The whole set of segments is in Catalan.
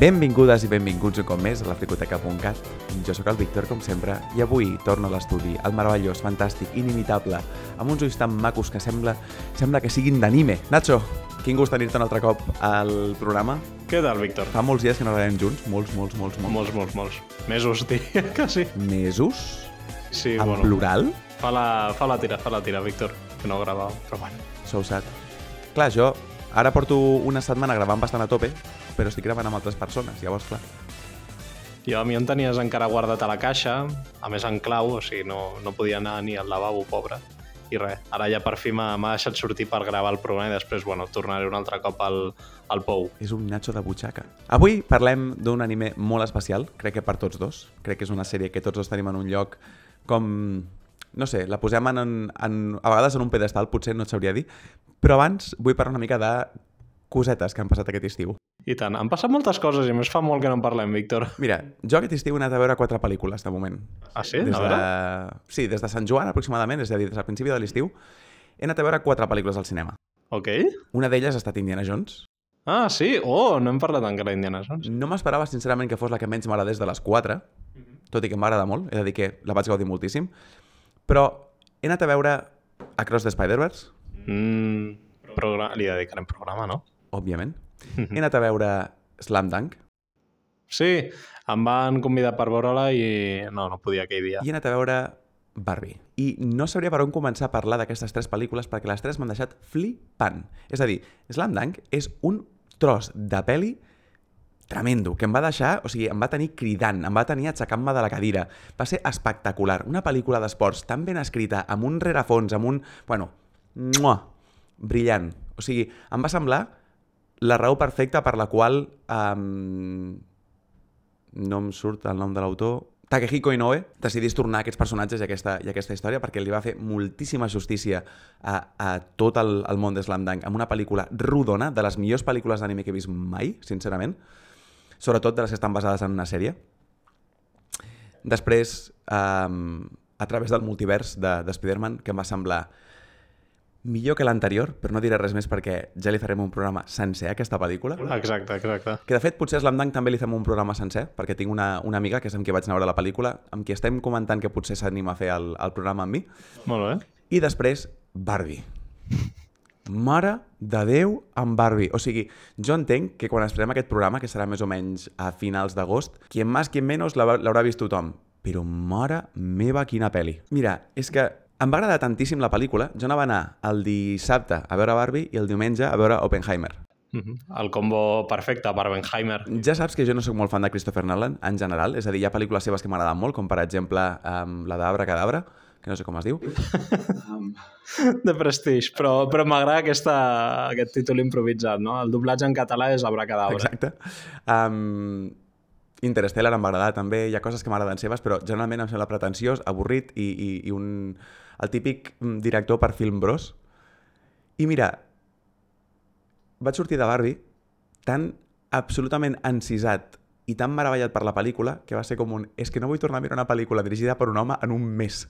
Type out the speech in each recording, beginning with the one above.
Benvingudes i benvinguts un cop més a la fricoteca.cat. Jo sóc el Víctor, com sempre, i avui torno a l'estudi, el meravellós, fantàstic, inimitable, amb uns ulls tan macos que sembla, sembla que siguin d'anime. Nacho, quin gust tenir-te un altre cop al programa. Què tal, Víctor? Fa molts dies que no gravem junts, molts, molts, molts, molts. Molts, molts, molts. Mesos, diria que sí. Mesos? Sí, en bueno. plural? Fa la, fa la tira, fa la tira, Víctor, que no gravava, però bueno. So sad. Clar, jo ara porto una setmana gravant bastant a tope, però estic gravant amb altres persones, llavors, clar. Jo a mi em tenies encara guardat a la caixa, a més en clau, o sigui, no, no podia anar ni al lavabo, pobre. I res, ara ja per fi m'ha deixat sortir per gravar el programa i després, bueno, tornaré un altre cop al, al pou. És un Nacho de butxaca. Avui parlem d'un anime molt especial, crec que per tots dos. Crec que és una sèrie que tots dos tenim en un lloc com... No sé, la posem en, en, a vegades en un pedestal, potser no et sabria dir, però abans vull parlar una mica de cosetes que han passat aquest estiu. I tant, han passat moltes coses i a més fa molt que no en parlem, Víctor. Mira, jo aquest estiu he anat a veure quatre pel·lícules, de moment. Ah, sí? Des A de... veure? Sí, des de Sant Joan aproximadament, és a dir, des del principi de l'estiu, he anat a veure quatre pel·lícules al cinema. Ok. Una d'elles ha estat Indiana Jones. Ah, sí? Oh, no hem parlat encara d'Indiana Jones. No m'esperava, sincerament, que fos la que menys m'agradés de les quatre, tot i que m'agrada molt, he de dir que la vaig gaudir moltíssim, però he anat a veure Across the Spider-Verse, Mm, progra... Li dedicarem programa, no? òbviament. He anat a veure Slam Dunk Sí, em van convidar per veure-la i no, no podia aquell dia. i he anat a veure Barbie. I no sabria per on començar a parlar d'aquestes tres pel·lícules perquè les tres m'han deixat flipant. És a dir, Slam Dunk és un tros de peli tremendo, que em va deixar, o sigui, em va tenir cridant, em va tenir aixecant-me de la cadira. Va ser espectacular. Una pel·lícula d'esports tan ben escrita, amb un rerefons, amb un... Bueno, mua, brillant. O sigui, em va semblar la raó perfecta per la qual... Um, no em surt el nom de l'autor... Takehiko Inoue decidís tornar aquests personatges i aquesta, i aquesta història perquè li va fer moltíssima justícia a, a tot el, el món de Slam Dunk amb una pel·lícula rodona, de les millors pel·lícules d'anime que he vist mai, sincerament, sobretot de les que estan basades en una sèrie. Després, um, a través del multivers de, de Spider-Man, que em va semblar millor que l'anterior, però no diré res més perquè ja li farem un programa sencer a aquesta pel·lícula. Exacte, exacte. Que de fet potser a Slam Dunk també li fem un programa sencer, perquè tinc una, una amiga que és amb qui vaig anar a veure la pel·lícula, amb qui estem comentant que potser s'anima a fer el, el programa amb mi. Molt bé. I després, Barbie. Mare de Déu amb Barbie. O sigui, jo entenc que quan esperem aquest programa, que serà més o menys a finals d'agost, qui en més, qui en menys l'haurà vist tothom. Però mare meva, quina peli. Mira, és que em va agradar tantíssim la pel·lícula, jo anava a anar el dissabte a veure Barbie i el diumenge a veure Oppenheimer. Mhm. El combo perfecte, Barbenheimer. Ja saps que jo no sóc molt fan de Christopher Nolan, en general. És a dir, hi ha pel·lícules seves que m'agraden molt, com per exemple um, la d'Abra Cadabra, que no sé com es diu. Um, De Prestige, però, però m'agrada aquesta, aquest títol improvisat, no? El doblatge en català és Abracadabra. exacte. Um, Interstellar em va agradar també, hi ha coses que m'agraden seves, però generalment em sembla pretensiós, avorrit i, i, i un, el típic mm, director per film bros. I mira, vaig sortir de Barbie tan absolutament encisat i tan meravellat per la pel·lícula que va ser com un... És que no vull tornar a mirar una pel·lícula dirigida per un home en un mes.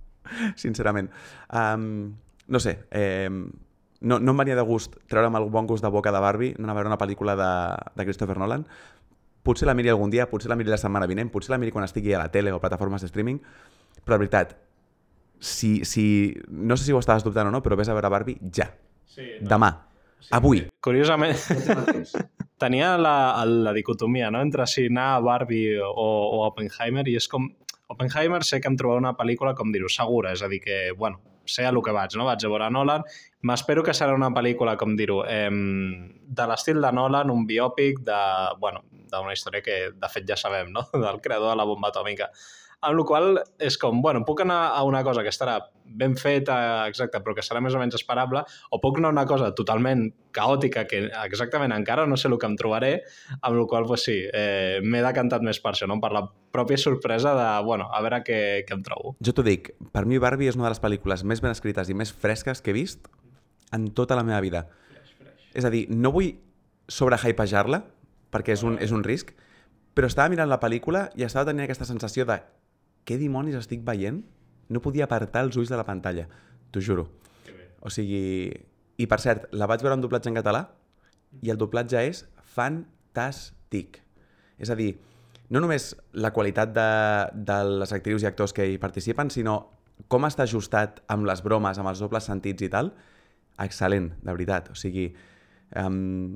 Sincerament. Um, no sé, eh, no, no em venia de gust treure'm el bon gust de boca de Barbie, anar a veure una pel·lícula de, de Christopher Nolan. Potser la miri algun dia, potser la miri la setmana vinent, potser la miri quan estigui a la tele o plataformes de streaming, però la veritat, si, si, no sé si ho estaves dubtant o no, però vés a veure Barbie ja. Sí, Demà. Avui. Curiosament, tenia la, la dicotomia no? entre si anar a Barbie o, o Oppenheimer i és com... Oppenheimer sé que em trobava una pel·lícula, com dir-ho, segura, és a dir que, bueno, sé a lo que vaig, no? Vaig a veure Nolan, m'espero que serà una pel·lícula, com dir-ho, eh, de l'estil de Nolan, un biòpic de, bueno, d'una història que, de fet, ja sabem, no? Del creador de la bomba atòmica. Amb la qual és com, bueno, puc anar a una cosa que estarà ben feta, exacte, però que serà més o menys esperable, o puc anar a una cosa totalment caòtica que exactament encara no sé el que em trobaré, amb la qual pues, sí, eh, m'he decantat més per això, no? per la pròpia sorpresa de, bueno, a veure què, què em trobo. Jo t'ho dic, per mi Barbie és una de les pel·lícules més ben escrites i més fresques que he vist en tota la meva vida. És a dir, no vull sobrehypejar-la, perquè és un, és un risc, però estava mirant la pel·lícula i estava tenint aquesta sensació de què dimonis estic veient? No podia apartar els ulls de la pantalla, t'ho juro. O sigui... I per cert, la vaig veure en doblatge en català i el doblatge és fantàstic. És a dir, no només la qualitat de, de les actrius i actors que hi participen, sinó com està ajustat amb les bromes, amb els dobles sentits i tal, excel·lent, de veritat. O sigui, um,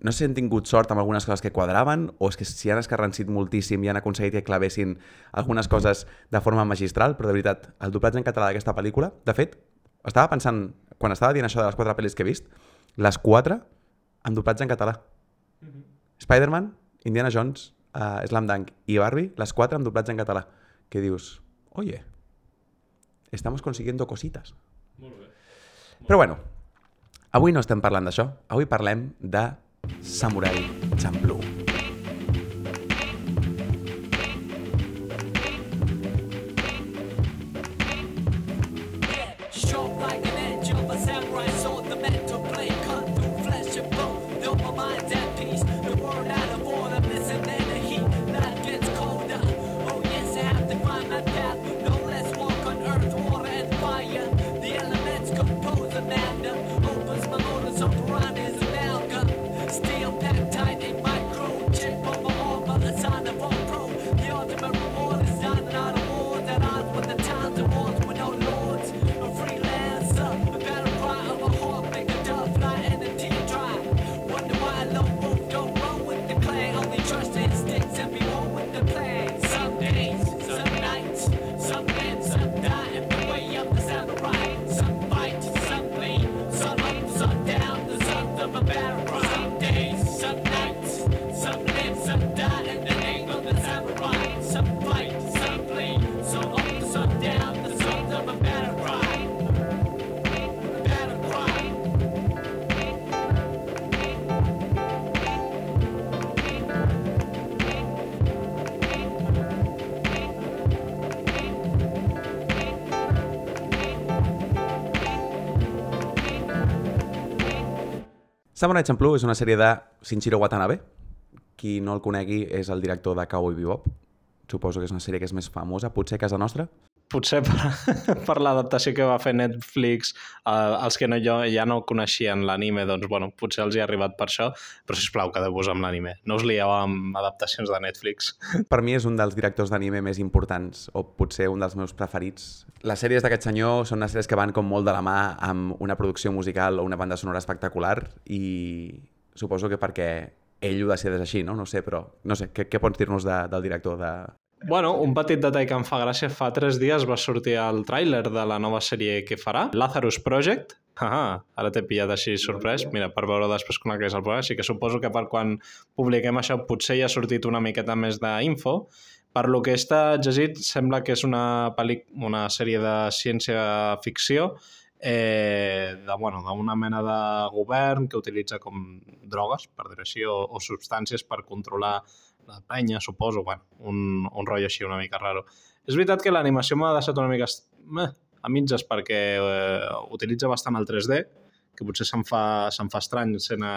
no sé si han tingut sort amb algunes coses que quadraven o és que s'hi han escarrancit moltíssim i han aconseguit que clavessin algunes coses de forma magistral, però de veritat, el doblatge en català d'aquesta pel·lícula, de fet, estava pensant, quan estava dient això de les quatre pel·lis que he vist, les quatre amb doblatge en català. Mm -hmm. Spider-Man, Indiana Jones, uh, Slam Dunk i Barbie, les quatre amb doblatge en català. Que dius, oye, estamos consiguiendo cositas. Molt bé. Però bueno, avui no estem parlant d'això, avui parlem de Samurai Champloo. Samurai Champloo és una sèrie de Shinichiro Watanabe. Qui no el conegui és el director de Cowboy Bebop. Suposo que és una sèrie que és més famosa, potser a casa nostra. Potser per, per l'adaptació que va fer Netflix, eh, els que no, jo, ja no coneixien l'anime, doncs, bueno, potser els hi ha arribat per això, però, sisplau, quedeu-vos amb l'anime. No us lieu amb adaptacions de Netflix. Per mi és un dels directors d'anime més importants, o potser un dels meus preferits. Les sèries d'aquest senyor són unes sèries que van com molt de la mà amb una producció musical o una banda sonora espectacular i suposo que perquè ell ho decideix així, no? No sé, però no sé, què, què pots dir-nos de, del director de... Bueno, un petit detall que em fa gràcia, fa tres dies va sortir el tràiler de la nova sèrie que farà, Lazarus Project. Ah, ara t'he pillat així sorprès. Mira, per veure després com és el programa. Així que suposo que per quan publiquem això potser ja ha sortit una miqueta més d'info. Per lo que està llegit, sembla que és una, pel·lic una sèrie de ciència-ficció eh, de, bueno, d'una mena de govern que utilitza com drogues, per dir així, o, o substàncies per controlar la penya, suposo, bueno, un, un rotllo així una mica raro. És veritat que l'animació m'ha deixat una mica meh, a mitges perquè eh, utilitza bastant el 3D, que potser se'm fa, se'm fa estrany sent a,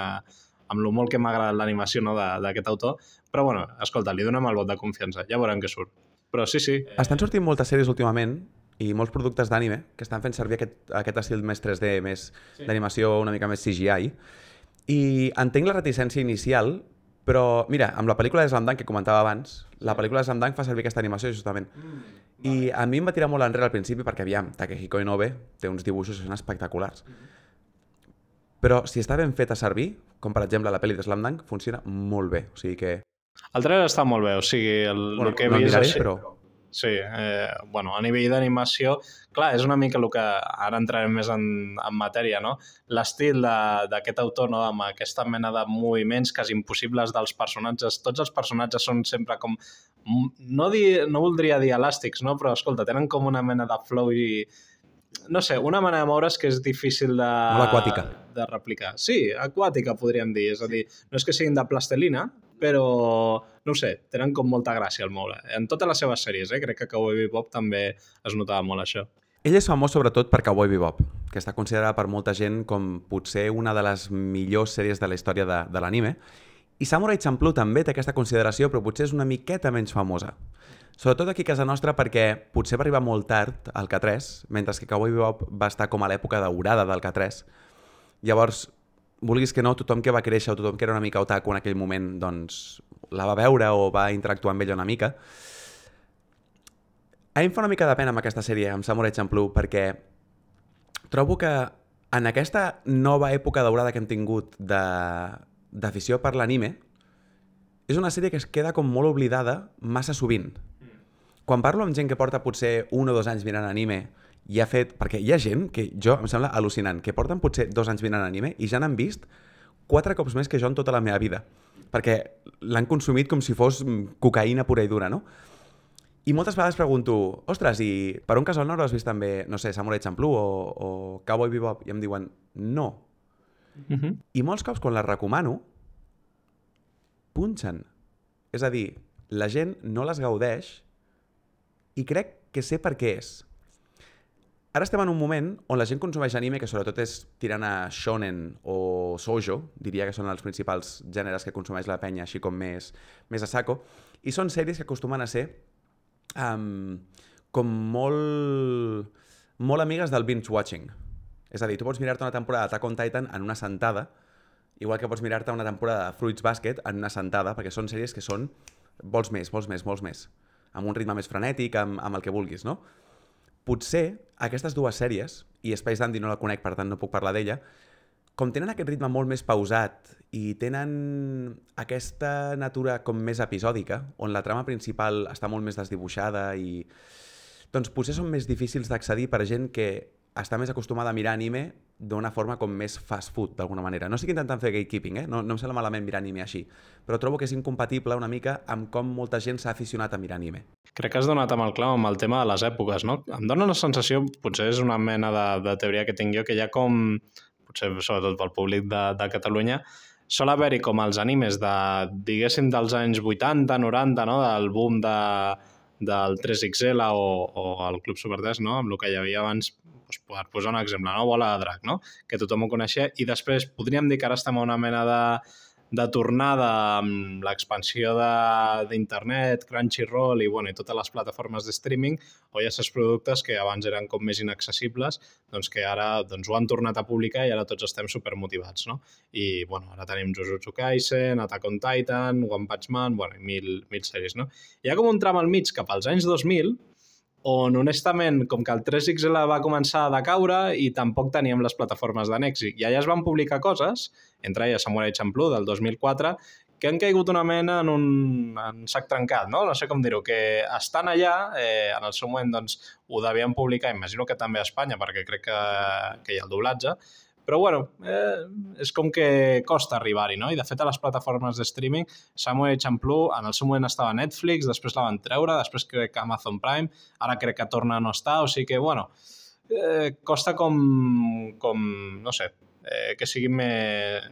amb lo molt que m'ha agradat l'animació no, d'aquest autor, però bueno, escolta, li donem el vot de confiança, ja veurem què surt. Però sí, sí, Estan sortint moltes sèries últimament i molts productes d'anime que estan fent servir aquest, aquest estil més 3D, més sí. d'animació una mica més CGI. I entenc la reticència inicial, però mira, amb la pel·lícula de Slam Dunk que comentava abans, sí. la pel·lícula de Slam Dunk fa servir aquesta animació justament. Mm, I a mi em va tirar molt enrere al principi perquè, aviam, Takehiko Inoue té uns dibuixos que són espectaculars. Però si està ben fet a servir, com per exemple la pel·li de Slam Dunk, funciona molt bé. O sigui que... el trailer està molt bé, o sigui, el, Bueno, el que he no vist... miraré, així- però... Sí, eh, bueno, a nivell d'animació, clar, és una mica el que ara entrarem més en, en matèria, no? L'estil d'aquest autor, no? amb aquesta mena de moviments quasi impossibles dels personatges. Tots els personatges són sempre com... No, dir, no voldria dir elàstics, no? però escolta, tenen com una mena de flow i... No sé, una manera de moure's que és difícil de... Molt aquàtica. De replicar. Sí, aquàtica podríem dir. És a dir, no és que siguin de plastelina, però, no ho sé, tenen com molta gràcia al moure. En totes les seves sèries, eh? crec que Cowboy Bebop també es notava molt això. Ell és famós sobretot per Cowboy Bebop, que està considerada per molta gent com potser una de les millors sèries de la història de, de l'anime. I Samurai Champloo també té aquesta consideració, però potser és una miqueta menys famosa. Sobretot aquí a casa nostra perquè potser va arribar molt tard al K3, mentre que Cowboy Bebop va estar com a l'època daurada del K3. Llavors, vulguis que no, tothom que va créixer o tothom que era una mica otaku en aquell moment, doncs la va veure o va interactuar amb ella una mica. A mi em fa una mica de pena amb aquesta sèrie, amb Samurai Champloo, perquè trobo que en aquesta nova època daurada que hem tingut d'afició per l'anime, és una sèrie que es queda com molt oblidada massa sovint. Quan parlo amb gent que porta potser un o dos anys mirant anime i ha fet... Perquè hi ha gent que jo em sembla al·lucinant, que porten potser dos anys mirant anime i ja n'han vist quatre cops més que jo en tota la meva vida. Perquè l'han consumit com si fos cocaïna pura i dura, no? I moltes vegades pregunto, ostres, i per un casual no has vist també, no sé, Samurai Champloo o, o Cowboy Bebop? I em diuen, no. Uh -huh. I molts cops quan les recomano, punxen. És a dir, la gent no les gaudeix i crec que sé per què és. Ara estem en un moment on la gent consumeix anime que sobretot és tirant a shonen o shoujo, diria que són els principals gèneres que consumeix la penya, així com més, més a saco, i són sèries que acostumen a ser um, com molt, molt amigues del binge-watching. És a dir, tu pots mirar-te una temporada d'Attack on Titan en una sentada, igual que pots mirar-te una temporada de Fruits Basket en una sentada, perquè són sèries que són vols més, vols més, vols més, amb un ritme més frenètic, amb, amb el que vulguis, no? Potser aquestes dues sèries, i Space Dandy no la conec, per tant no puc parlar d'ella, com tenen aquest ritme molt més pausat i tenen aquesta natura com més episòdica, on la trama principal està molt més desdibuixada i... Doncs potser són més difícils d'accedir per gent que està més acostumada a mirar anime d'una forma com més fast food, d'alguna manera. No estic intentant fer gatekeeping, eh? No, no em sembla malament mirar anime així, però trobo que és incompatible una mica amb com molta gent s'ha aficionat a mirar anime. Crec que has donat amb el clau amb el tema de les èpoques, no? Em dóna la sensació, potser és una mena de, de teoria que tinc jo, que ha com, potser sobretot pel públic de, de Catalunya, sol haver-hi com els animes de, diguéssim, dels anys 80, 90, no? del boom de, del 3XL o, o el Club Super 3, no? amb el que hi havia abans, doncs, per posar un exemple, no? Bola de Drac, no? que tothom ho coneixia, i després podríem dir que ara estem a una mena de, de tornada amb l'expansió d'internet, Crunchyroll i, bueno, i totes les plataformes de streaming, o hi ha certs productes que abans eren com més inaccessibles, doncs que ara doncs, ho han tornat a publicar i ara tots estem supermotivats, no? I, bueno, ara tenim Jujutsu Kaisen, Attack on Titan, One Punch Man, bueno, mil, mil sèries, no? Hi ha com un tram al mig cap als anys 2000 on honestament, com que el 3XL va començar a decaure i tampoc teníem les plataformes de i allà es van publicar coses, entre elles Samurai Champloo del 2004, que han caigut una mena en un en sac trencat, no? No sé com dir-ho, que estan allà, eh, en el seu moment doncs, ho devien publicar, imagino que també a Espanya, perquè crec que, que hi ha el doblatge, però bueno, eh, és com que costa arribar-hi, no? I de fet a les plataformes de streaming, Samurai Champloo en el seu moment estava a Netflix, després la van treure, després crec que Amazon Prime, ara crec que torna a no estar, o sigui que, bueno, eh, costa com, com no sé, eh, que sigui més,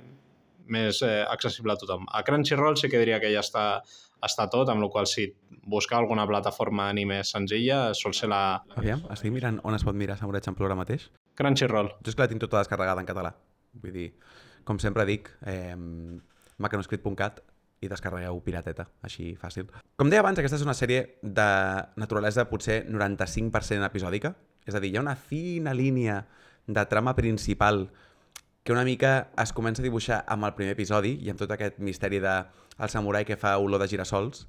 més eh, accessible a tothom. A Crunchyroll sí que diria que ja està, està tot, amb la qual si buscar alguna plataforma anime senzilla sol ser la Aviam, estic mirant on es pot mirar Samurai Champloo ara mateix. Crunchyroll. Jo és que la tinc tota descarregada en català. Vull dir, com sempre dic, eh, macanoscrit.cat i descarregueu pirateta, així fàcil. Com deia abans, aquesta és una sèrie de naturalesa potser 95% episòdica. És a dir, hi ha una fina línia de trama principal que una mica es comença a dibuixar amb el primer episodi i amb tot aquest misteri de el samurai que fa olor de girasols.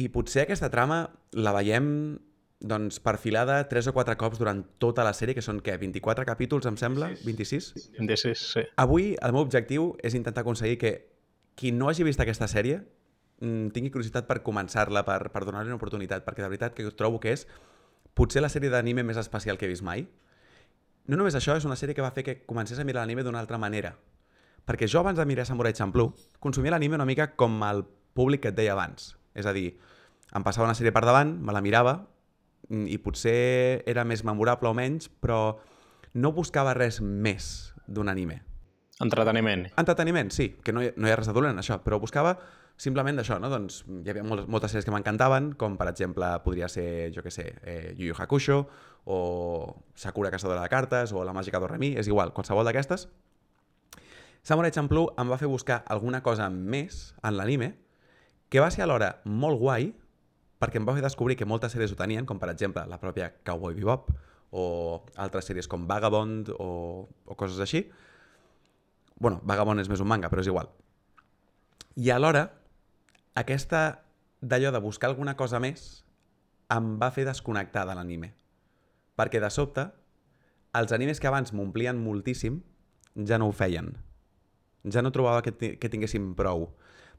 I potser aquesta trama la veiem doncs, perfilada 3 o 4 cops durant tota la sèrie, que són, què, 24 capítols, em sembla? 26? 26, sí. Avui el meu objectiu és intentar aconseguir que qui no hagi vist aquesta sèrie mm, tingui curiositat per començar-la, per, per donar-li una oportunitat, perquè de veritat que trobo que és potser la sèrie d'anime més especial que he vist mai. No només això, és una sèrie que va fer que comencés a mirar l'anime d'una altra manera. Perquè jo abans de mirar Samurai Champloo consumia l'anime una mica com el públic que et deia abans. És a dir, em passava una sèrie per davant, me la mirava i potser era més memorable o menys, però no buscava res més d'un anime. Entreteniment. Entreteniment, sí, que no hi, no hi ha res de dolent en això, però buscava simplement d'això, no? Doncs hi havia moltes, moltes sèries que m'encantaven, com per exemple podria ser, jo que sé, eh, Yu Yu Hakusho, o Sakura Caçadora de Cartes, o La Màgica d'Oremi, és igual, qualsevol d'aquestes. Samurai Champloo em va fer buscar alguna cosa més en l'anime, que va ser alhora molt guai, perquè em va fer descobrir que moltes sèries ho tenien, com per exemple la pròpia Cowboy Bebop, o altres sèries com Vagabond, o, o coses així. bueno, Vagabond és més un manga, però és igual. I alhora, aquesta d'allò de buscar alguna cosa més em va fer desconnectar de l'anime. Perquè de sobte, els animes que abans m'omplien moltíssim ja no ho feien. Ja no trobava que, que tinguessin prou.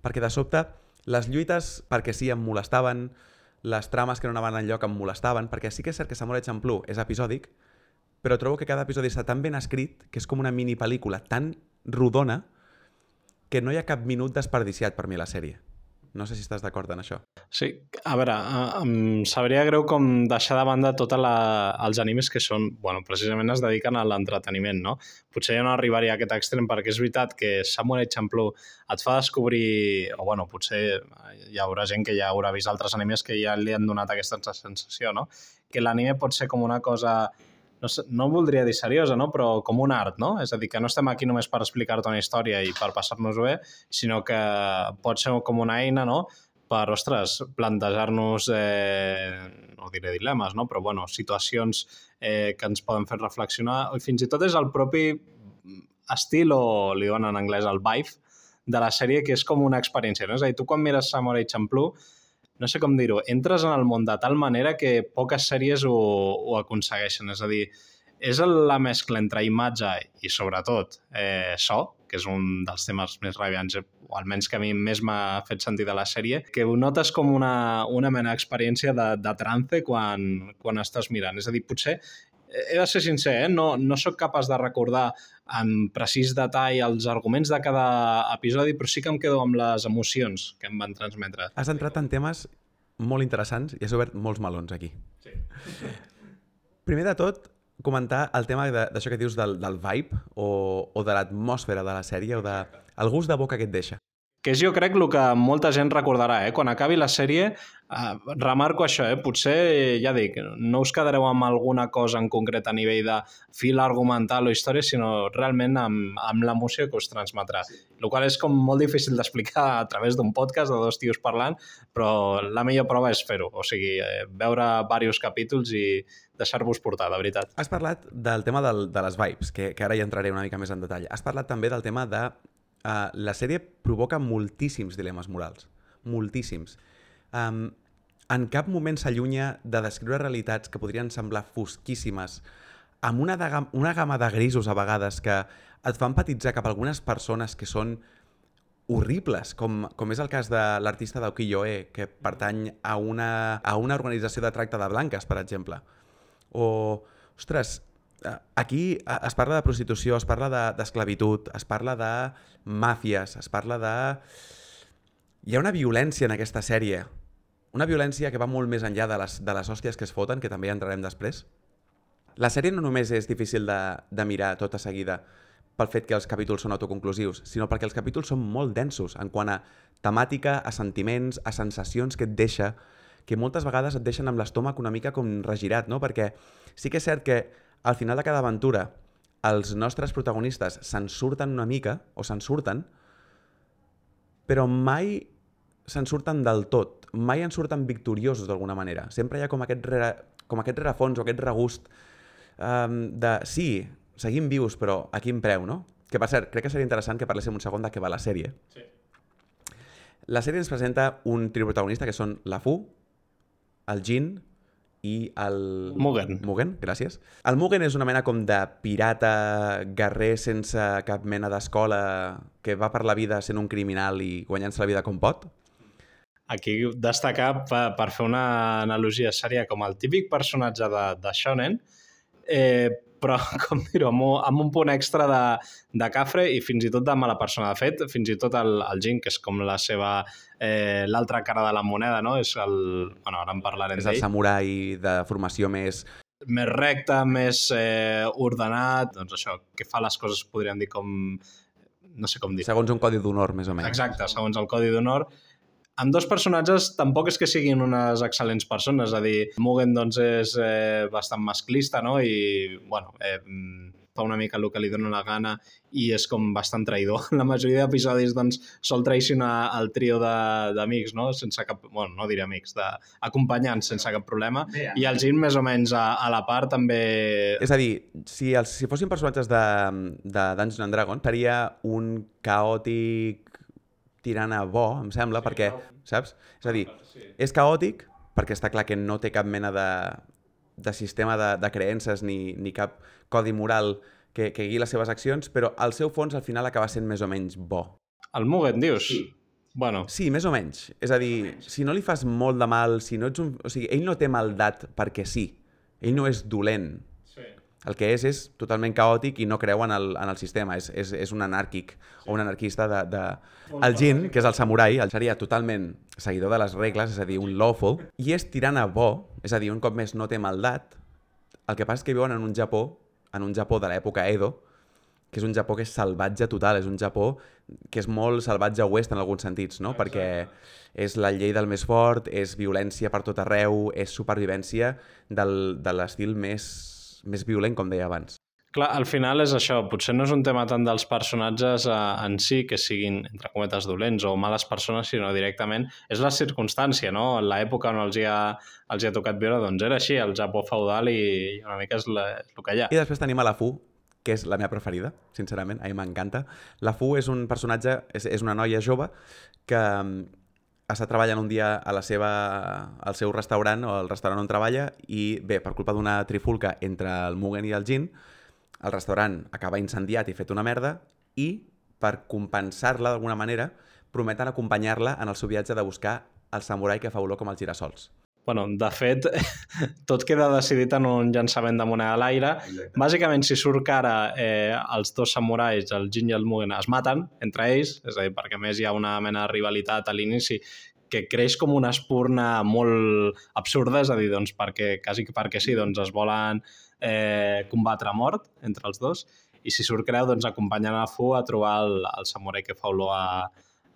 Perquè de sobte, les lluites, perquè sí, em molestaven, les trames que no anaven enlloc em molestaven, perquè sí que és cert que Samurai Champloo és episòdic, però trobo que cada episodi està tan ben escrit que és com una mini pel·lícula tan rodona que no hi ha cap minut desperdiciat per mi a la sèrie. No sé si estàs d'acord en això. Sí, a veure, eh, em sabria greu com deixar de banda tots els animes que són, bueno, precisament es dediquen a l'entreteniment, no? Potser ja no arribaria a aquest extrem perquè és veritat que Samurai Champloo et fa descobrir, o bueno, potser hi haurà gent que ja haurà vist altres animes que ja li han donat aquesta sensació, no? Que l'anime pot ser com una cosa no, no voldria dir seriosa, no? però com un art, no? És a dir, que no estem aquí només per explicar-te una història i per passar-nos bé, sinó que pot ser com una eina, no?, per, ostres, plantejar-nos, eh, no diré dilemes, no? però bueno, situacions eh, que ens poden fer reflexionar, i fins i tot és el propi estil, o li diuen en anglès el vibe, de la sèrie, que és com una experiència. No? És a dir, tu quan mires Samurai Champloo, no sé com dir-ho, entres en el món de tal manera que poques sèries ho, ho aconsegueixen. És a dir, és la mescla entre imatge i, sobretot, eh, so, que és un dels temes més radiants, o almenys que a mi més m'ha fet sentir de la sèrie, que ho notes com una, una mena d'experiència de, de trance quan, quan estàs mirant. És a dir, potser, he de ser sincer, eh? no, no sóc capaç de recordar amb precís detall els arguments de cada episodi, però sí que em quedo amb les emocions que em van transmetre. Has entrat en temes molt interessants i has obert molts melons aquí. Sí. Primer de tot, comentar el tema de- d'això que dius del, del vibe o, o de l'atmosfera de la sèrie o de el gust de boca que et deixa. Que és, jo crec, el que molta gent recordarà. Eh? Quan acabi la sèrie, eh, remarco això, eh? potser, ja dic, no us quedareu amb alguna cosa en concret a nivell de fil argumental o història, sinó realment amb, amb l'emoció que us transmetrà. Sí. El qual és com molt difícil d'explicar a través d'un podcast de dos tios parlant, però la millor prova és fer-ho. O sigui, eh, veure diversos capítols i deixar-vos portar, de veritat. Has parlat del tema del, de les vibes, que, que ara hi entraré una mica més en detall. Has parlat també del tema de... Uh, la sèrie provoca moltíssims dilemes morals. Moltíssims. Um, en cap moment s'allunya de descriure realitats que podrien semblar fosquíssimes, amb una, de, una gamma de grisos a vegades que et fan empatitzar cap a algunes persones que són horribles, com, com és el cas de l'artista d'Aokiyo-e, que pertany a una, a una organització de tracte de blanques, per exemple. O, ostres, eh, aquí eh, es parla de prostitució, es parla de- d'esclavitud, es parla de màfies, es parla de... Hi ha una violència en aquesta sèrie, una violència que va molt més enllà de les, de les hòsties que es foten, que també entrarem després. La sèrie no només és difícil de, de mirar tota seguida pel fet que els capítols són autoconclusius, sinó perquè els capítols són molt densos en quant a temàtica, a sentiments, a sensacions que et deixa, que moltes vegades et deixen amb l'estómac una mica com regirat, no? Perquè sí que és cert que al final de cada aventura els nostres protagonistes se'n surten una mica, o se'n surten, però mai se'n surten del tot. Mai en surten victoriosos d'alguna manera. Sempre hi ha com aquest, rere, com aquest rerefons o aquest regust um, de sí, seguim vius, però a quin preu, no? Que per cert, crec que seria interessant que parléssim un segon de què va la sèrie. Sí. La sèrie ens presenta un trio protagonista que són la Fu, el Jin i el... Mugen. Mugen, gràcies. El Mugen és una mena com de pirata guerrer sense cap mena d'escola que va per la vida sent un criminal i guanyant-se la vida com pot. Aquí destacar per, per fer una analogia seria com el típic personatge de, de Shonen, eh, però, com dir-ho, amb, un- amb un punt extra de, de cafre i fins i tot de mala persona. De fet, fins i tot el, el Jin, que és com la seva... Eh, l'altra cara de la moneda, no? És el... Bueno, ara en parlarem És el d'ell. samurai de formació més... Més recte, més eh, ordenat, doncs això, que fa les coses, podríem dir, com... No sé com dir. segons un codi d'honor, més o menys. Exacte, segons el codi d'honor. Amb dos personatges tampoc és que siguin unes excel·lents persones, és a dir, Mugen doncs és eh, bastant masclista, no? I, bueno, eh, mm, fa una mica el que li dona la gana i és com bastant traïdor. La majoria d'episodis doncs sol traicionar el trio de- d'amics, no? Sense cap... Bueno, no diré amics, d'acompanyants sense cap problema. I el Jin més o menys a, a la part també... És a dir, si, els, si fossin personatges de, de Dungeons and Dragons, seria un caòtic tirant a bo, em sembla, perquè, saps? És a dir, és caòtic, perquè està clar que no té cap mena de, de sistema de, de creences ni, ni cap codi moral que, que guiï les seves accions, però al seu fons al final acaba sent més o menys bo. El Mugen, dius? Sí. Bueno, Sí, més o menys. És a dir, si no li fas molt de mal, si no ets un... O sigui, ell no té maldat perquè sí. Ell no és dolent. Sí. El que és és totalment caòtic i no creu en el, en el sistema. És, és, és un anàrquic o un anarquista de... de... El Jin, que és el samurai, el seria totalment seguidor de les regles, és a dir, un lawful, i és tirant a bo, és a dir, un cop més no té maldat. El que passa és que viuen en un Japó, en un Japó de l'època Edo, que és un Japó que és salvatge total, és un Japó que és molt salvatge oest en alguns sentits, no? Perquè és la llei del més fort, és violència per tot arreu, és supervivència del, de l'estil més, més violent, com deia abans. Clar, al final és això, potser no és un tema tant dels personatges eh, en si que siguin, entre cometes, dolents o males persones, sinó directament és la circumstància, no? En l'època on els hi, ha, els hi ha tocat viure, doncs era així, el Japó feudal i una mica és, la, és el que hi ha. I després tenim a la Fu, que és la meva preferida, sincerament, a mi m'encanta. La Fu és un personatge, és, és una noia jove que està treballant un dia a la seva, al seu restaurant o al restaurant on treballa i bé, per culpa d'una trifulca entre el Mugen i el Jin, el restaurant acaba incendiat i fet una merda i per compensar-la d'alguna manera prometen acompanyar-la en el seu viatge de buscar el samurai que fa olor com els girassols. Bueno, de fet, tot queda decidit en un llançament de moneda a l'aire. Bàsicament, si surt que ara eh, els dos samurais, el Jin i el Mugen, es maten entre ells, és a dir, perquè a més hi ha una mena de rivalitat a l'inici que creix com una espurna molt absurda, és a dir, doncs perquè, quasi que perquè sí, doncs es volen eh, combatre a mort entre els dos, i si surt creu, doncs acompanyen a Fu a trobar el, el samurai que fa olor a,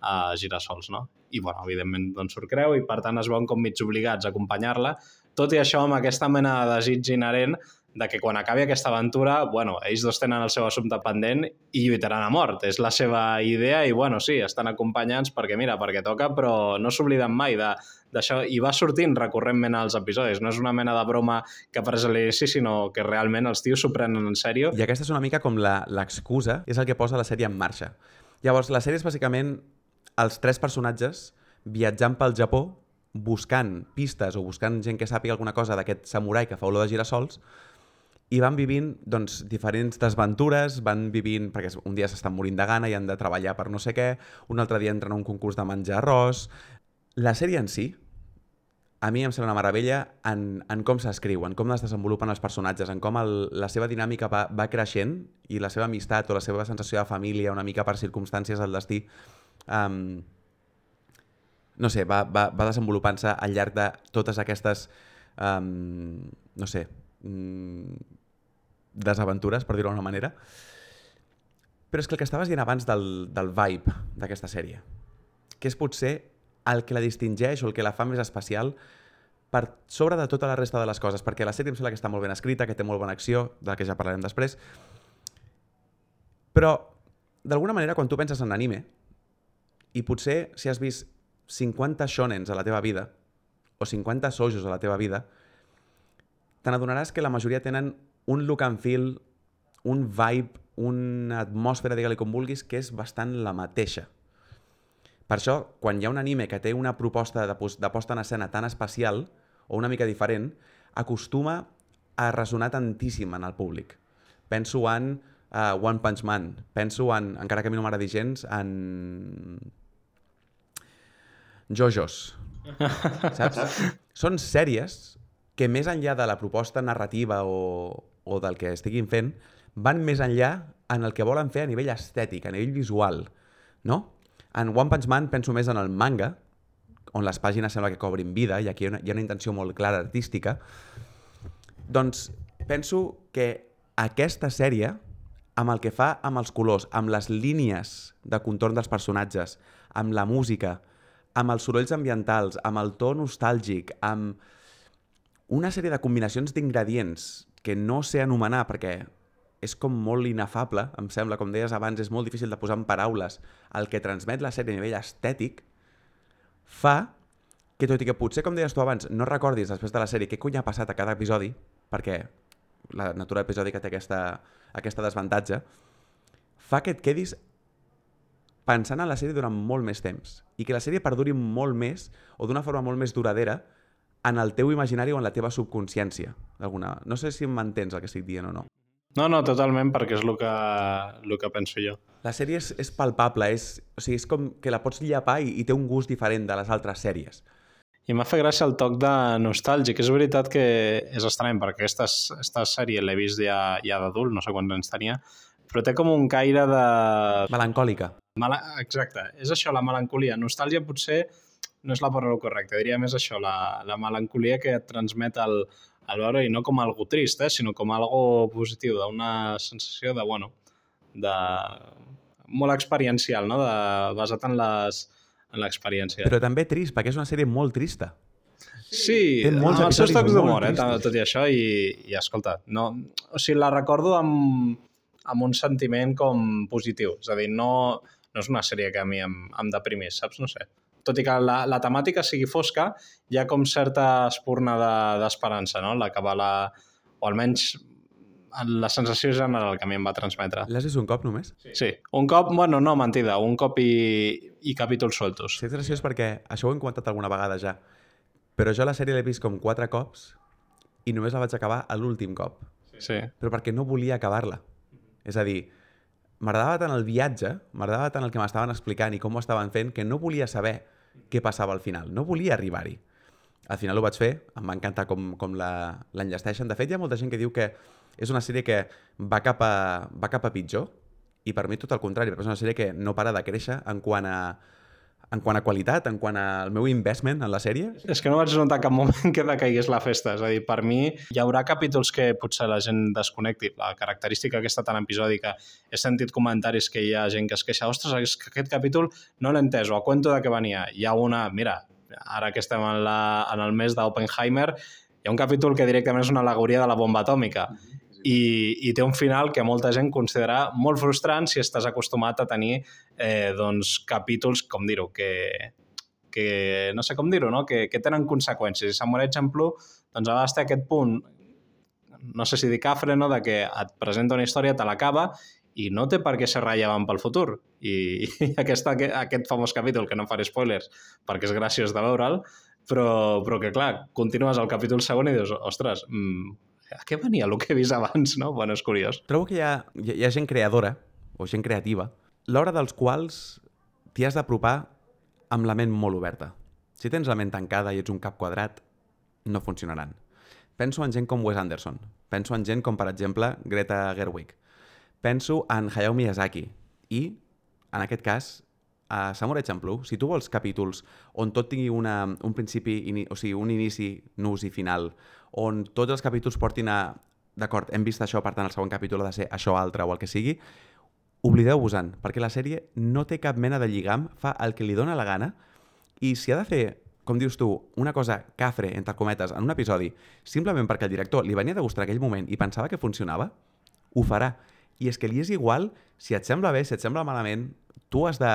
a girassols, no? I, bueno, evidentment, doncs surt creu i, per tant, es veuen com mig obligats a acompanyar-la, tot i això amb aquesta mena de desig inherent de que quan acabi aquesta aventura, bueno, ells dos tenen el seu assumpte pendent i lluitaran a mort. És la seva idea i, bueno, sí, estan acompanyats perquè, mira, perquè toca, però no s'obliden mai d'això i va sortint recurrentment als episodis. No és una mena de broma que apareix a l'inici, sinó que realment els tios s'ho prenen en sèrio. I aquesta és una mica com l'excusa, és el que posa la sèrie en marxa. Llavors, la sèrie és bàsicament els tres personatges viatjant pel Japó buscant pistes o buscant gent que sàpiga alguna cosa d'aquest samurai que fa olor de girassols i van vivint doncs, diferents desventures, van vivint, perquè un dia s'estan morint de gana i han de treballar per no sé què, un altre dia entren a un concurs de menjar arròs... La sèrie en si, a mi em sembla una meravella en, en com s'escriu, en com es desenvolupen els personatges, en com el, la seva dinàmica va, va creixent i la seva amistat o la seva sensació de família, una mica per circumstàncies del destí, um, no sé, va, va, va desenvolupant-se al llarg de totes aquestes, um, no sé, mm, desaventures, per dir-ho d'alguna manera. Però és que el que estaves dient abans del, del vibe d'aquesta sèrie, que és potser el que la distingeix o el que la fa més especial per sobre de tota la resta de les coses, perquè la sèrie em sembla que està molt ben escrita, que té molt bona acció, de la que ja parlarem després, però d'alguna manera quan tu penses en anime, i potser si has vist 50 shonens a la teva vida, o 50 soujos a la teva vida, te n'adonaràs que la majoria tenen un look and feel, un vibe, una atmosfera, digue-li com vulguis, que és bastant la mateixa. Per això, quan hi ha un anime que té una proposta de, de posta en escena tan especial, o una mica diferent, acostuma a ressonar tantíssim en el públic. Penso en uh, One Punch Man, penso en, encara que a mi no m'agradi gens, en Jojos, saps? Són sèries que més enllà de la proposta narrativa o, o del que estiguin fent, van més enllà en el que volen fer a nivell estètic, a nivell visual, no? En One Punch Man penso més en el manga, on les pàgines sembla que cobrin vida, i aquí hi ha una, hi ha una intenció molt clara artística, doncs penso que aquesta sèrie, amb el que fa amb els colors, amb les línies de contorn dels personatges, amb la música, amb els sorolls ambientals, amb el to nostàlgic, amb una sèrie de combinacions d'ingredients que no sé anomenar perquè és com molt inefable, em sembla, com deies abans, és molt difícil de posar en paraules el que transmet la sèrie a nivell estètic, fa que tot i que potser, com deies tu abans, no recordis després de la sèrie què cony ha passat a cada episodi, perquè la natura episòdica té aquesta, aquesta desavantatge, fa que et quedis pensant en la sèrie durant molt més temps i que la sèrie perduri molt més o d'una forma molt més duradera en el teu imaginari o en la teva subconsciència. d'alguna- No sé si m'entens el que estic dient o no. No, no, totalment, perquè és el que, el que penso jo. La sèrie és, és palpable, és, o sigui, és com que la pots llepar i, i té un gust diferent de les altres sèries. I m'ha fet gràcia el toc de nostàlgic. És veritat que és estrany, perquè aquesta, aquesta sèrie l'he vist ja, ja d'adult, no sé quants anys tenia, però té com un caire de... Melancòlica. Mala... Exacte, és això, la melancolia. Nostàlgia potser no és la paraula correcta, diria més això, la, la melancolia que et transmet el, el veure, i no com algo trist, eh, sinó com algo positiu, d'una sensació de, bueno, de... molt experiencial, no? de... basat en les en l'experiència. Però també trist, perquè és una sèrie molt trista. Sí, amb els seus tocs d'humor, eh, tot i això, i, i escolta, no, o sigui, la recordo amb, amb un sentiment com positiu, és a dir, no, no és una sèrie que a mi em, em deprimís, saps? No sé. Tot i que la, la temàtica sigui fosca, hi ha com certa espurna de- d'esperança, no? La que va la... o almenys la sensació general que a mi em va transmetre. L'has vist un cop només? Sí, un cop, bueno, no, mentida, un cop i, i capítols soltos. Sí, és graciós perquè això ho hem comentat alguna vegada ja, però jo la sèrie l'he vist com quatre cops i només la vaig acabar a l'últim cop, Sí. però perquè no volia acabar-la. És a dir, m'agradava tant el viatge, m'agradava tant el que m'estaven explicant i com ho estaven fent, que no volia saber què passava al final, no volia arribar-hi. Al final ho vaig fer, em va encantar com, com l'enllesteixen. De fet, hi ha molta gent que diu que és una sèrie que va cap a, va cap a pitjor, i per mi tot el contrari, perquè és una sèrie que no para de créixer en quant a, en quant a qualitat, en quant al meu investment en la sèrie. És que no vaig notar cap moment que decaigués la festa. És a dir, per mi hi haurà capítols que potser la gent desconnecti. La característica aquesta tan episòdica, he sentit comentaris que hi ha gent que es queixa ostres, és que aquest capítol no l'he entès, o a cuento de què venia. Hi ha una, mira, ara que estem en, la, en el mes d'Oppenheimer, hi ha un capítol que directament és una alegoria de la bomba atòmica i, i té un final que molta gent considera molt frustrant si estàs acostumat a tenir eh, doncs, capítols, com dir-ho, que, que no sé com dir-ho, no? que, que tenen conseqüències. I Samurai Champloo doncs, a vegades té aquest punt, no sé si dir cafre, no? de que et presenta una història, te l'acaba i no té per què ser rellevant pel futur. I, i aquesta, aquest famós capítol, que no faré spoilers perquè és graciós de veure'l, però, però que clar, continues al capítol segon i dius, ostres, mm, a què venia el que he vist abans, no? Bueno, és curiós. Trobo que hi ha, hi ha, gent creadora, o gent creativa, l'hora dels quals t'hi has d'apropar amb la ment molt oberta. Si tens la ment tancada i ets un cap quadrat, no funcionaran. Penso en gent com Wes Anderson. Penso en gent com, per exemple, Greta Gerwig. Penso en Hayao Miyazaki. I, en aquest cas, a Samurai Champloo, si tu vols capítols on tot tingui una, un principi, o sigui, un inici, nus i final, on tots els capítols portin a... D'acord, hem vist això, per tant, el segon capítol ha de ser això altre o el que sigui, oblideu-vos-en, perquè la sèrie no té cap mena de lligam, fa el que li dóna la gana, i si ha de fer, com dius tu, una cosa cafre, entre cometes, en un episodi, simplement perquè el director li venia de gustar aquell moment i pensava que funcionava, ho farà. I és que li és igual si et sembla bé, si et sembla malament, tu has de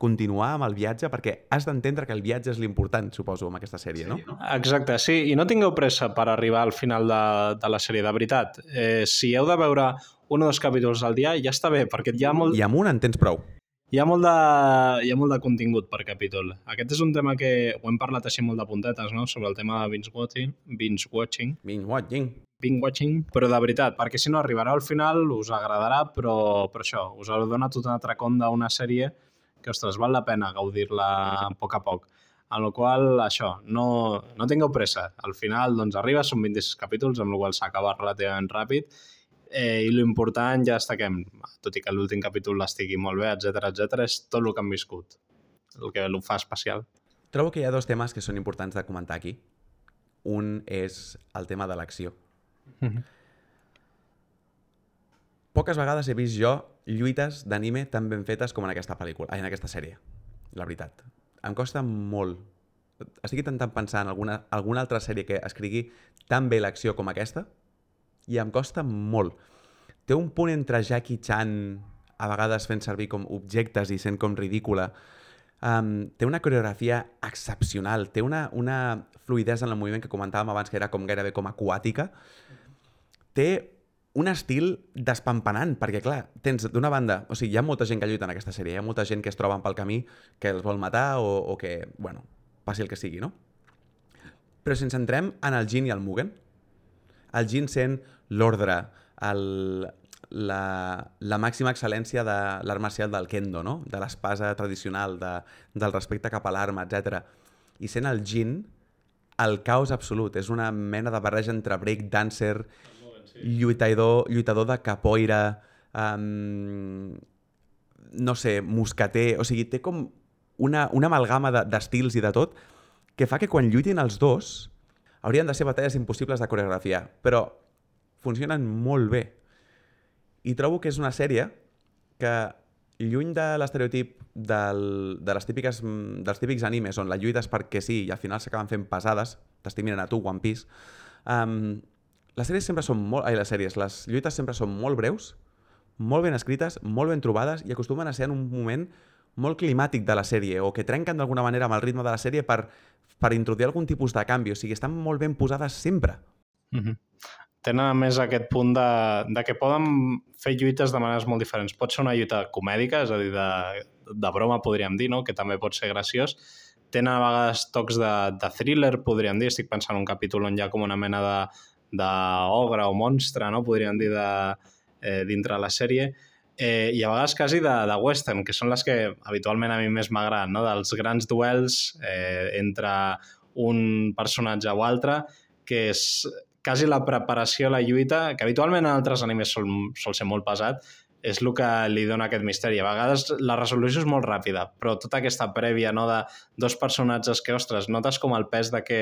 continuar amb el viatge perquè has d'entendre que el viatge és l'important, suposo, amb aquesta sèrie, no? Exacte, sí, i no tingueu pressa per arribar al final de, de la sèrie, de veritat. Eh, si heu de veure un o dos capítols al dia, ja està bé, perquè hi ha molt, I amb un en tens prou. hi ha molt, de, hi ha molt de contingut per capítol. Aquest és un tema que ho hem parlat així molt de puntetes, no?, sobre el tema de binge watching, binge watching, Binge watching. binge watching, però de veritat, perquè si no arribarà al final, us agradarà, però, però això, us ha donat un altre com d'una sèrie que, ostres, val la pena gaudir-la a poc a poc. En la qual, això, no, no tingueu pressa. Al final, doncs, arriba, són 26 capítols, amb la qual s'acaba relativament ràpid, eh, i l'important, ja destaquem, tot i que l'últim capítol estigui molt bé, etc etc, és tot el que han viscut, el que ho fa especial. Trobo que hi ha dos temes que són importants de comentar aquí. Un és el tema de l'acció. Poques vegades he vist jo lluites d'anime tan ben fetes com en aquesta pel·lícula, en aquesta sèrie, la veritat. Em costa molt. Estic intentant pensar en alguna, alguna altra sèrie que escrigui tan bé l'acció com aquesta i em costa molt. Té un punt entre Jackie Chan a vegades fent servir com objectes i sent com ridícula. Um, té una coreografia excepcional, té una, una fluidesa en el moviment que comentàvem abans que era com gairebé com aquàtica. Té un estil despampanant, perquè, clar, tens d'una banda... O sigui, hi ha molta gent que lluita en aquesta sèrie, hi ha molta gent que es troben pel camí, que els vol matar o, o que, bueno, passi el que sigui, no? Però si ens centrem en el Jin i el Mugen, el Jin sent l'ordre, el, la, la màxima excel·lència de l'art marcial del kendo, no? de l'espasa tradicional, de, del respecte cap a l'arma, etc. I sent el Jin el caos absolut. És una mena de barreja entre break dancer, lluitador, lluitador de capoeira, um, no sé, mosqueter... O sigui, té com una, una amalgama de- d'estils i de tot que fa que quan lluitin els dos haurien de ser batalles impossibles de coreografiar, però funcionen molt bé. I trobo que és una sèrie que, lluny de l'estereotip de les típiques, dels típics animes on la lluita és perquè sí i al final s'acaben fent pesades, t'estic mirant a tu, One Piece, um, les sèries sempre són molt... Ai, les sèries, les lluites sempre són molt breus, molt ben escrites, molt ben trobades i acostumen a ser en un moment molt climàtic de la sèrie o que trenquen d'alguna manera amb el ritme de la sèrie per, per introduir algun tipus de canvi. O sigui, estan molt ben posades sempre. Mm -hmm. Tenen a més aquest punt de, de que poden fer lluites de maneres molt diferents. Pot ser una lluita comèdica, és a dir, de, de broma, podríem dir, no? que també pot ser graciós. Tenen a vegades tocs de, de thriller, podríem dir. Estic pensant en un capítol on hi ha com una mena de d'ogre o monstre, no? podríem dir, de, eh, dintre la sèrie eh, i a vegades quasi de, de western, que són les que habitualment a mi més m'agraden, no? dels grans duels eh, entre un personatge o altre, que és quasi la preparació a la lluita, que habitualment en altres animes sol, sol ser molt pesat, és el que li dona aquest misteri. A vegades la resolució és molt ràpida, però tota aquesta prèvia no, de dos personatges que, ostres, notes com el pes de que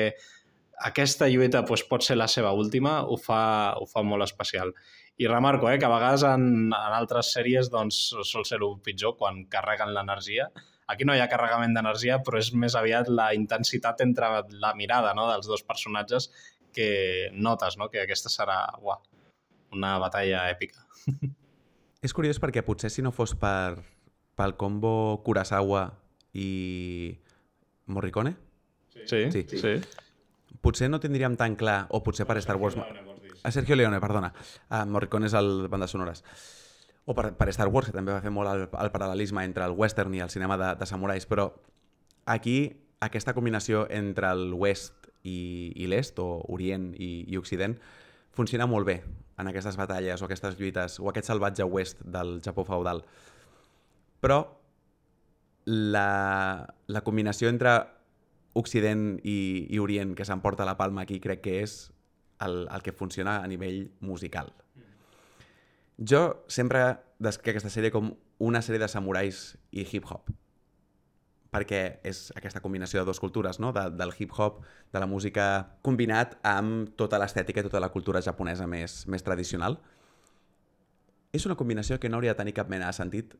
aquesta lluita doncs, pot ser la seva última, ho fa, ho fa molt especial. I remarco eh, que a vegades en, en altres sèries doncs, sol ser el pitjor quan carreguen l'energia. Aquí no hi ha carregament d'energia, però és més aviat la intensitat entre la mirada no, dels dos personatges que notes no, que aquesta serà uah, una batalla èpica. És curiós perquè potser si no fos per, pel combo Kurosawa i Morricone, Sí, Sí. sí. sí. Potser no tindríem tan clar, o potser per Star Wars... A Sergio Leone, perdona. Uh, Morricone és el bandes sonores. O per, per Star Wars, que també va fer molt el, el paral·lelisme entre el western i el cinema de, de samurais, però aquí aquesta combinació entre el oest i, i l'est, o orient i, i occident, funciona molt bé en aquestes batalles o aquestes lluites, o aquest salvatge oest del Japó feudal. Però la, la combinació entre Occident i, i Orient que s'emporta la palma aquí crec que és el, el que funciona a nivell musical. Jo sempre descric aquesta sèrie com una sèrie de samurais i hip-hop perquè és aquesta combinació de dues cultures, no? de, del hip-hop, de la música, combinat amb tota l'estètica i tota la cultura japonesa més, més tradicional. És una combinació que no hauria de tenir cap mena de sentit,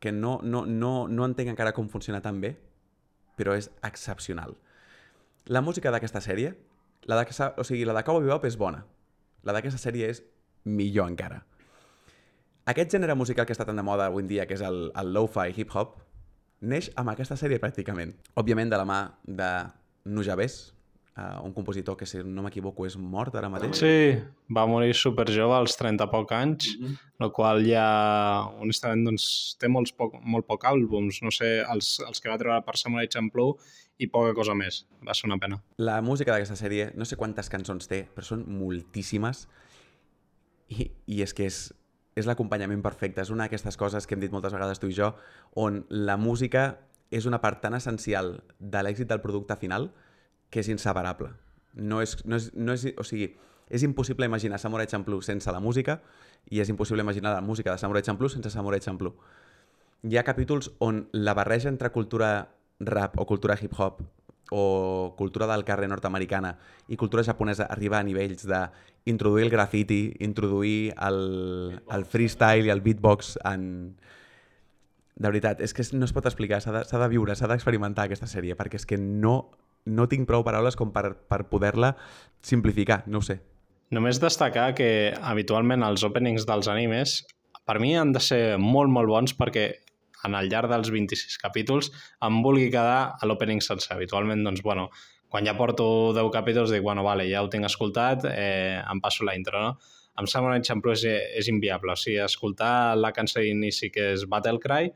que no, no, no, no entenc encara com funciona tan bé, però és excepcional. La música d'aquesta sèrie, la de, o sigui, la de Cowboy Bebop és bona. La d'aquesta sèrie és millor encara. Aquest gènere musical que està tan de moda avui en dia, que és el, el lo-fi hip-hop, neix amb aquesta sèrie pràcticament. Òbviament de la mà de Nujabes, uh, un compositor que, si no m'equivoco, és mort ara mateix. Sí, va morir super jove als 30 poc anys, mm -hmm. el qual ja, honestament, doncs, té molts poc, molt poc àlbums, no sé, els, els que va treure per Samurai Champloo i poca cosa més. Va ser una pena. La música d'aquesta sèrie, no sé quantes cançons té, però són moltíssimes i, i és que és, és l'acompanyament perfecte. És una d'aquestes coses que hem dit moltes vegades tu i jo, on la música és una part tan essencial de l'èxit del producte final que és inseparable. No és, no és, no és, o sigui, és impossible imaginar Samurai Champloo sense la música i és impossible imaginar la música de Samurai Champloo sense Samurai Champloo. Hi ha capítols on la barreja entre cultura rap o cultura hip-hop o cultura del carrer nord-americana i cultura japonesa arriba a nivells de introduir el graffiti, introduir el, el freestyle i el beatbox en... De veritat, és que no es pot explicar, s'ha de, de viure, s'ha d'experimentar aquesta sèrie, perquè és que no, no tinc prou paraules com per, per poder-la simplificar, no ho sé. Només destacar que habitualment els openings dels animes per mi han de ser molt, molt bons perquè en el llarg dels 26 capítols em vulgui quedar a l'opening sencer. Habitualment, doncs, bueno, quan ja porto 10 capítols dic, bueno, vale, ja ho tinc escoltat, eh, em passo la intro, no? amb Samurai Champloo és, és inviable. O sigui, escoltar la cançó d'inici que és Battle Cry,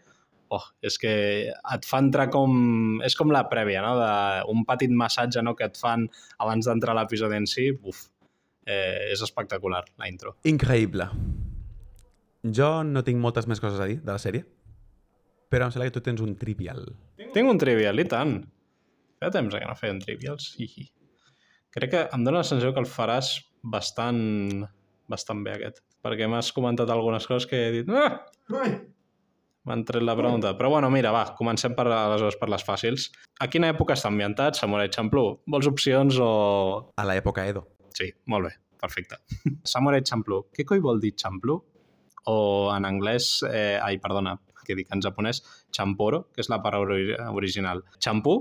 oh, és que et fa entrar com... És com la prèvia, no? De, un petit massatge no? que et fan abans d'entrar a l'episodi en si. Uf, eh, és espectacular, la intro. Increïble. Jo no tinc moltes més coses a dir de la sèrie, però em sembla que tu tens un trivial. Tinc un trivial, i tant. Feia temps que no feien trivials. I... Crec que em dóna la sensació que el faràs bastant, bastant bé, aquest. Perquè m'has comentat algunes coses que he dit... Ah! M'han tret la pregunta. Però bueno, mira, va, comencem per, aleshores per les fàcils. A quina època està ambientat Samurai Champloo? Vols opcions o... A l'època Edo. Sí, molt bé, perfecte. Samurai Champloo. Què coi vol dir Champloo? O en anglès, eh, ai, perdona, que dic en japonès, Champoro, que és la paraula ori- original. Champú,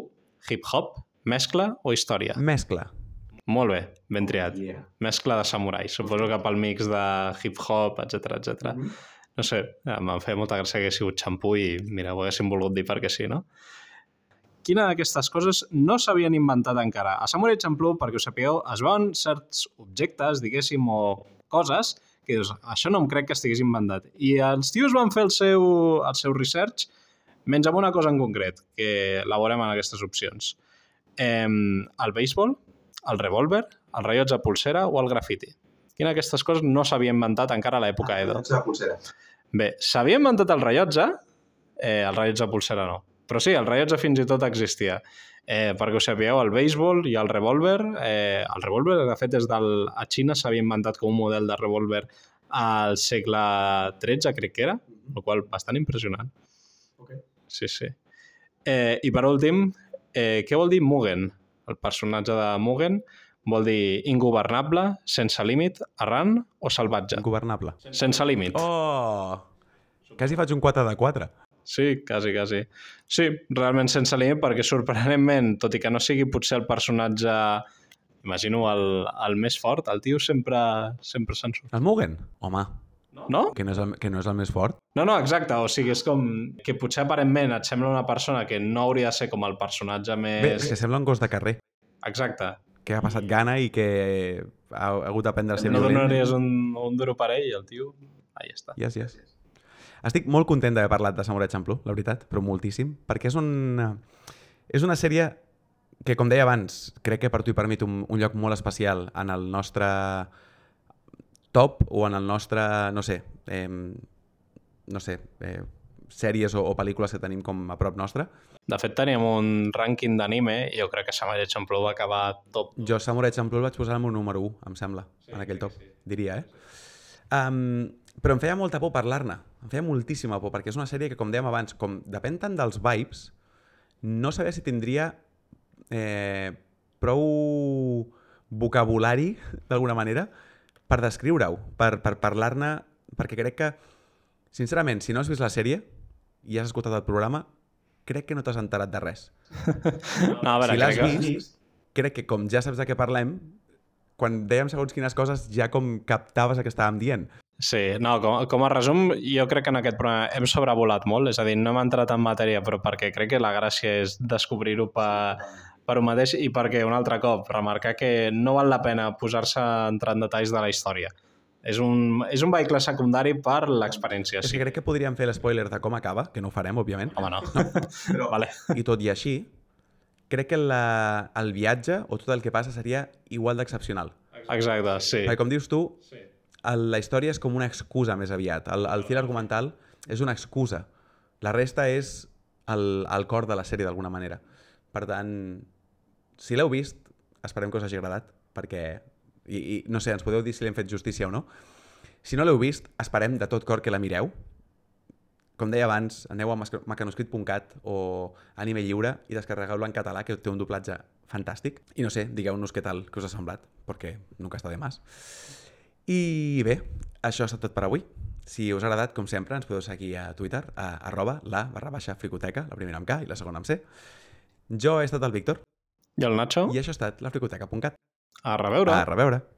hip-hop, mescla o història? Mescla. Molt bé, ben triat. Mescla de samurai. Suposo que pel mix de hip-hop, etc etc. No sé, eh, em feia molta gràcia que hagués sigut xampú i, mira, ho haguéssim volgut dir perquè sí, no? Quina d'aquestes coses no s'havien inventat encara? A Samurai Champloo, perquè ho sapigueu, es veuen certs objectes, diguéssim, o coses que dius, això no em crec que estigués inventat. I els tios van fer el seu, el seu research menys amb una cosa en concret, que la veurem en aquestes opcions. Eh, el béisbol, el revòlver, el rellotge pulsera o el grafiti. Quina d'aquestes coses no s'havia inventat encara a l'època Edo? La pulsera. Bé, s'havia inventat el rellotge, eh, el rellotge de pulsera no. Però sí, el rellotge fins i tot existia. Eh, perquè ho sapigueu, el béisbol i el revòlver, eh, el revòlver, de fet, des del, a Xina s'havia inventat com un model de revòlver al segle XIII, crec que era, el qual bastant impressionant. Okay. Sí, sí. Eh, I per últim, eh, què vol dir Mugen? El personatge de Mugen vol dir ingovernable, sense límit, errant o salvatge? Ingovernable. Sense límit. Oh! Quasi faig un 4 de 4. Sí, quasi, quasi. Sí, realment sense límit, perquè sorprenentment, tot i que no sigui potser el personatge, imagino, el, el més fort, el tio sempre, sempre se'n surt. El Mugen? Home, No? que no, és el, que no és el més fort. No, no, exacte. O sigui, és com que potser aparentment et sembla una persona que no hauria de ser com el personatge més... Bé, que sembla un gos de carrer, Exacte. Que ha passat gana i que ha, ha hagut d'aprendre a ser No violent. donaries un, un duro per ell el tio... Ahí està. Yes, yes. Estic molt content d'haver parlat de Samurai Champloo, la veritat, però moltíssim, perquè és, un, és una sèrie que, com deia abans, crec que per tu i per mi té un, un lloc molt especial en el nostre top o en el nostre, no sé, eh, no sé, eh, sèries o, o pel·lícules que tenim com a prop nostre. De fet, teníem un rànquing d'anime i jo crec que Samurai Champloo va acabar top. Jo Samurai Champloo el vaig posar al meu número 1, em sembla, sí, en aquell top, sí. diria, eh? Um, però em feia molta por parlar-ne, em feia moltíssima por, perquè és una sèrie que, com dèiem abans, com depèn tant dels vibes, no sabia si tindria eh, prou vocabulari, d'alguna manera, per descriure-ho, per, per parlar-ne, perquè crec que, sincerament, si no has vist la sèrie i has escoltat el programa, crec que no t'has enterat de res. No, a veure, si l'has que... vist, crec que com ja saps de què parlem, quan dèiem segons quines coses ja com captaves el que estàvem dient. Sí, no, com, com a resum, jo crec que en aquest programa hem sobrevolat molt, és a dir, no hem entrat en matèria, però perquè crec que la gràcia és descobrir-ho per, per un mateix i perquè, un altre cop, remarcar que no val la pena posar-se a entrar en detalls de la història. És un, és un vehicle secundari per l'experiència. És Sí. que crec que podríem fer l'espoiler de com acaba, que no ho farem, òbviament, Home, no. Però... Vale. i tot i així, crec que la, el viatge o tot el que passa seria igual d'excepcional. Exacte, sí. Perquè com dius tu, el, la història és com una excusa més aviat. El, el fil argumental és una excusa. La resta és el, el cor de la sèrie d'alguna manera. Per tant, si l'heu vist, esperem que us hagi agradat, perquè, i, i no sé, ens podeu dir si l'hem fet justícia o no. Si no l'heu vist, esperem de tot cor que la mireu. Com deia abans, aneu a mecanoscrit.cat o Anime Lliure i descarregueu-lo en català, que té un doblatge fantàstic. I no sé, digueu-nos què tal, què us ha semblat, perquè nunca està de más. I bé, això ha estat tot per avui. Si us ha agradat, com sempre, ens podeu seguir a Twitter, a arroba la barra baixa fricoteca, la primera amb K i la segona amb C. Jo he estat el Víctor I el Nacho? i això ha estat la fricoteca.cat. A reveure. A reveure.